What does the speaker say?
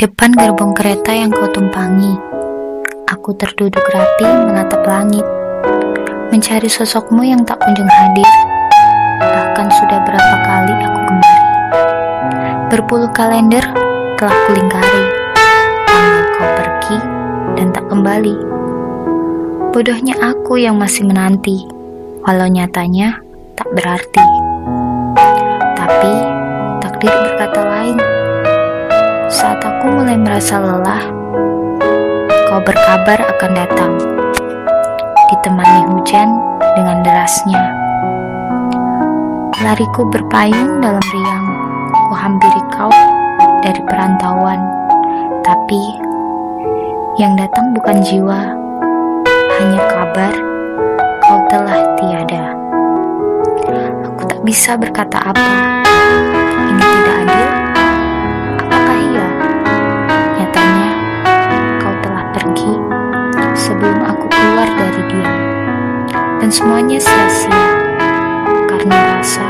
depan gerbong kereta yang kau tumpangi, aku terduduk rapi menatap langit, mencari sosokmu yang tak kunjung hadir. Bahkan sudah berapa kali aku kembali. Berpuluh kalender telah kulingkari, tanggal kau pergi dan tak kembali. Bodohnya aku yang masih menanti, walau nyatanya tak berarti. Tapi takdir berkata lain. Saat aku mulai merasa lelah, kau berkabar akan datang, ditemani hujan dengan derasnya. Lariku berpayung dalam riang, ku hampiri kau dari perantauan, tapi yang datang bukan jiwa, hanya kabar kau telah tiada. Aku tak bisa berkata apa, ini sebelum aku keluar dari dia. Dan semuanya sia-sia karena rasa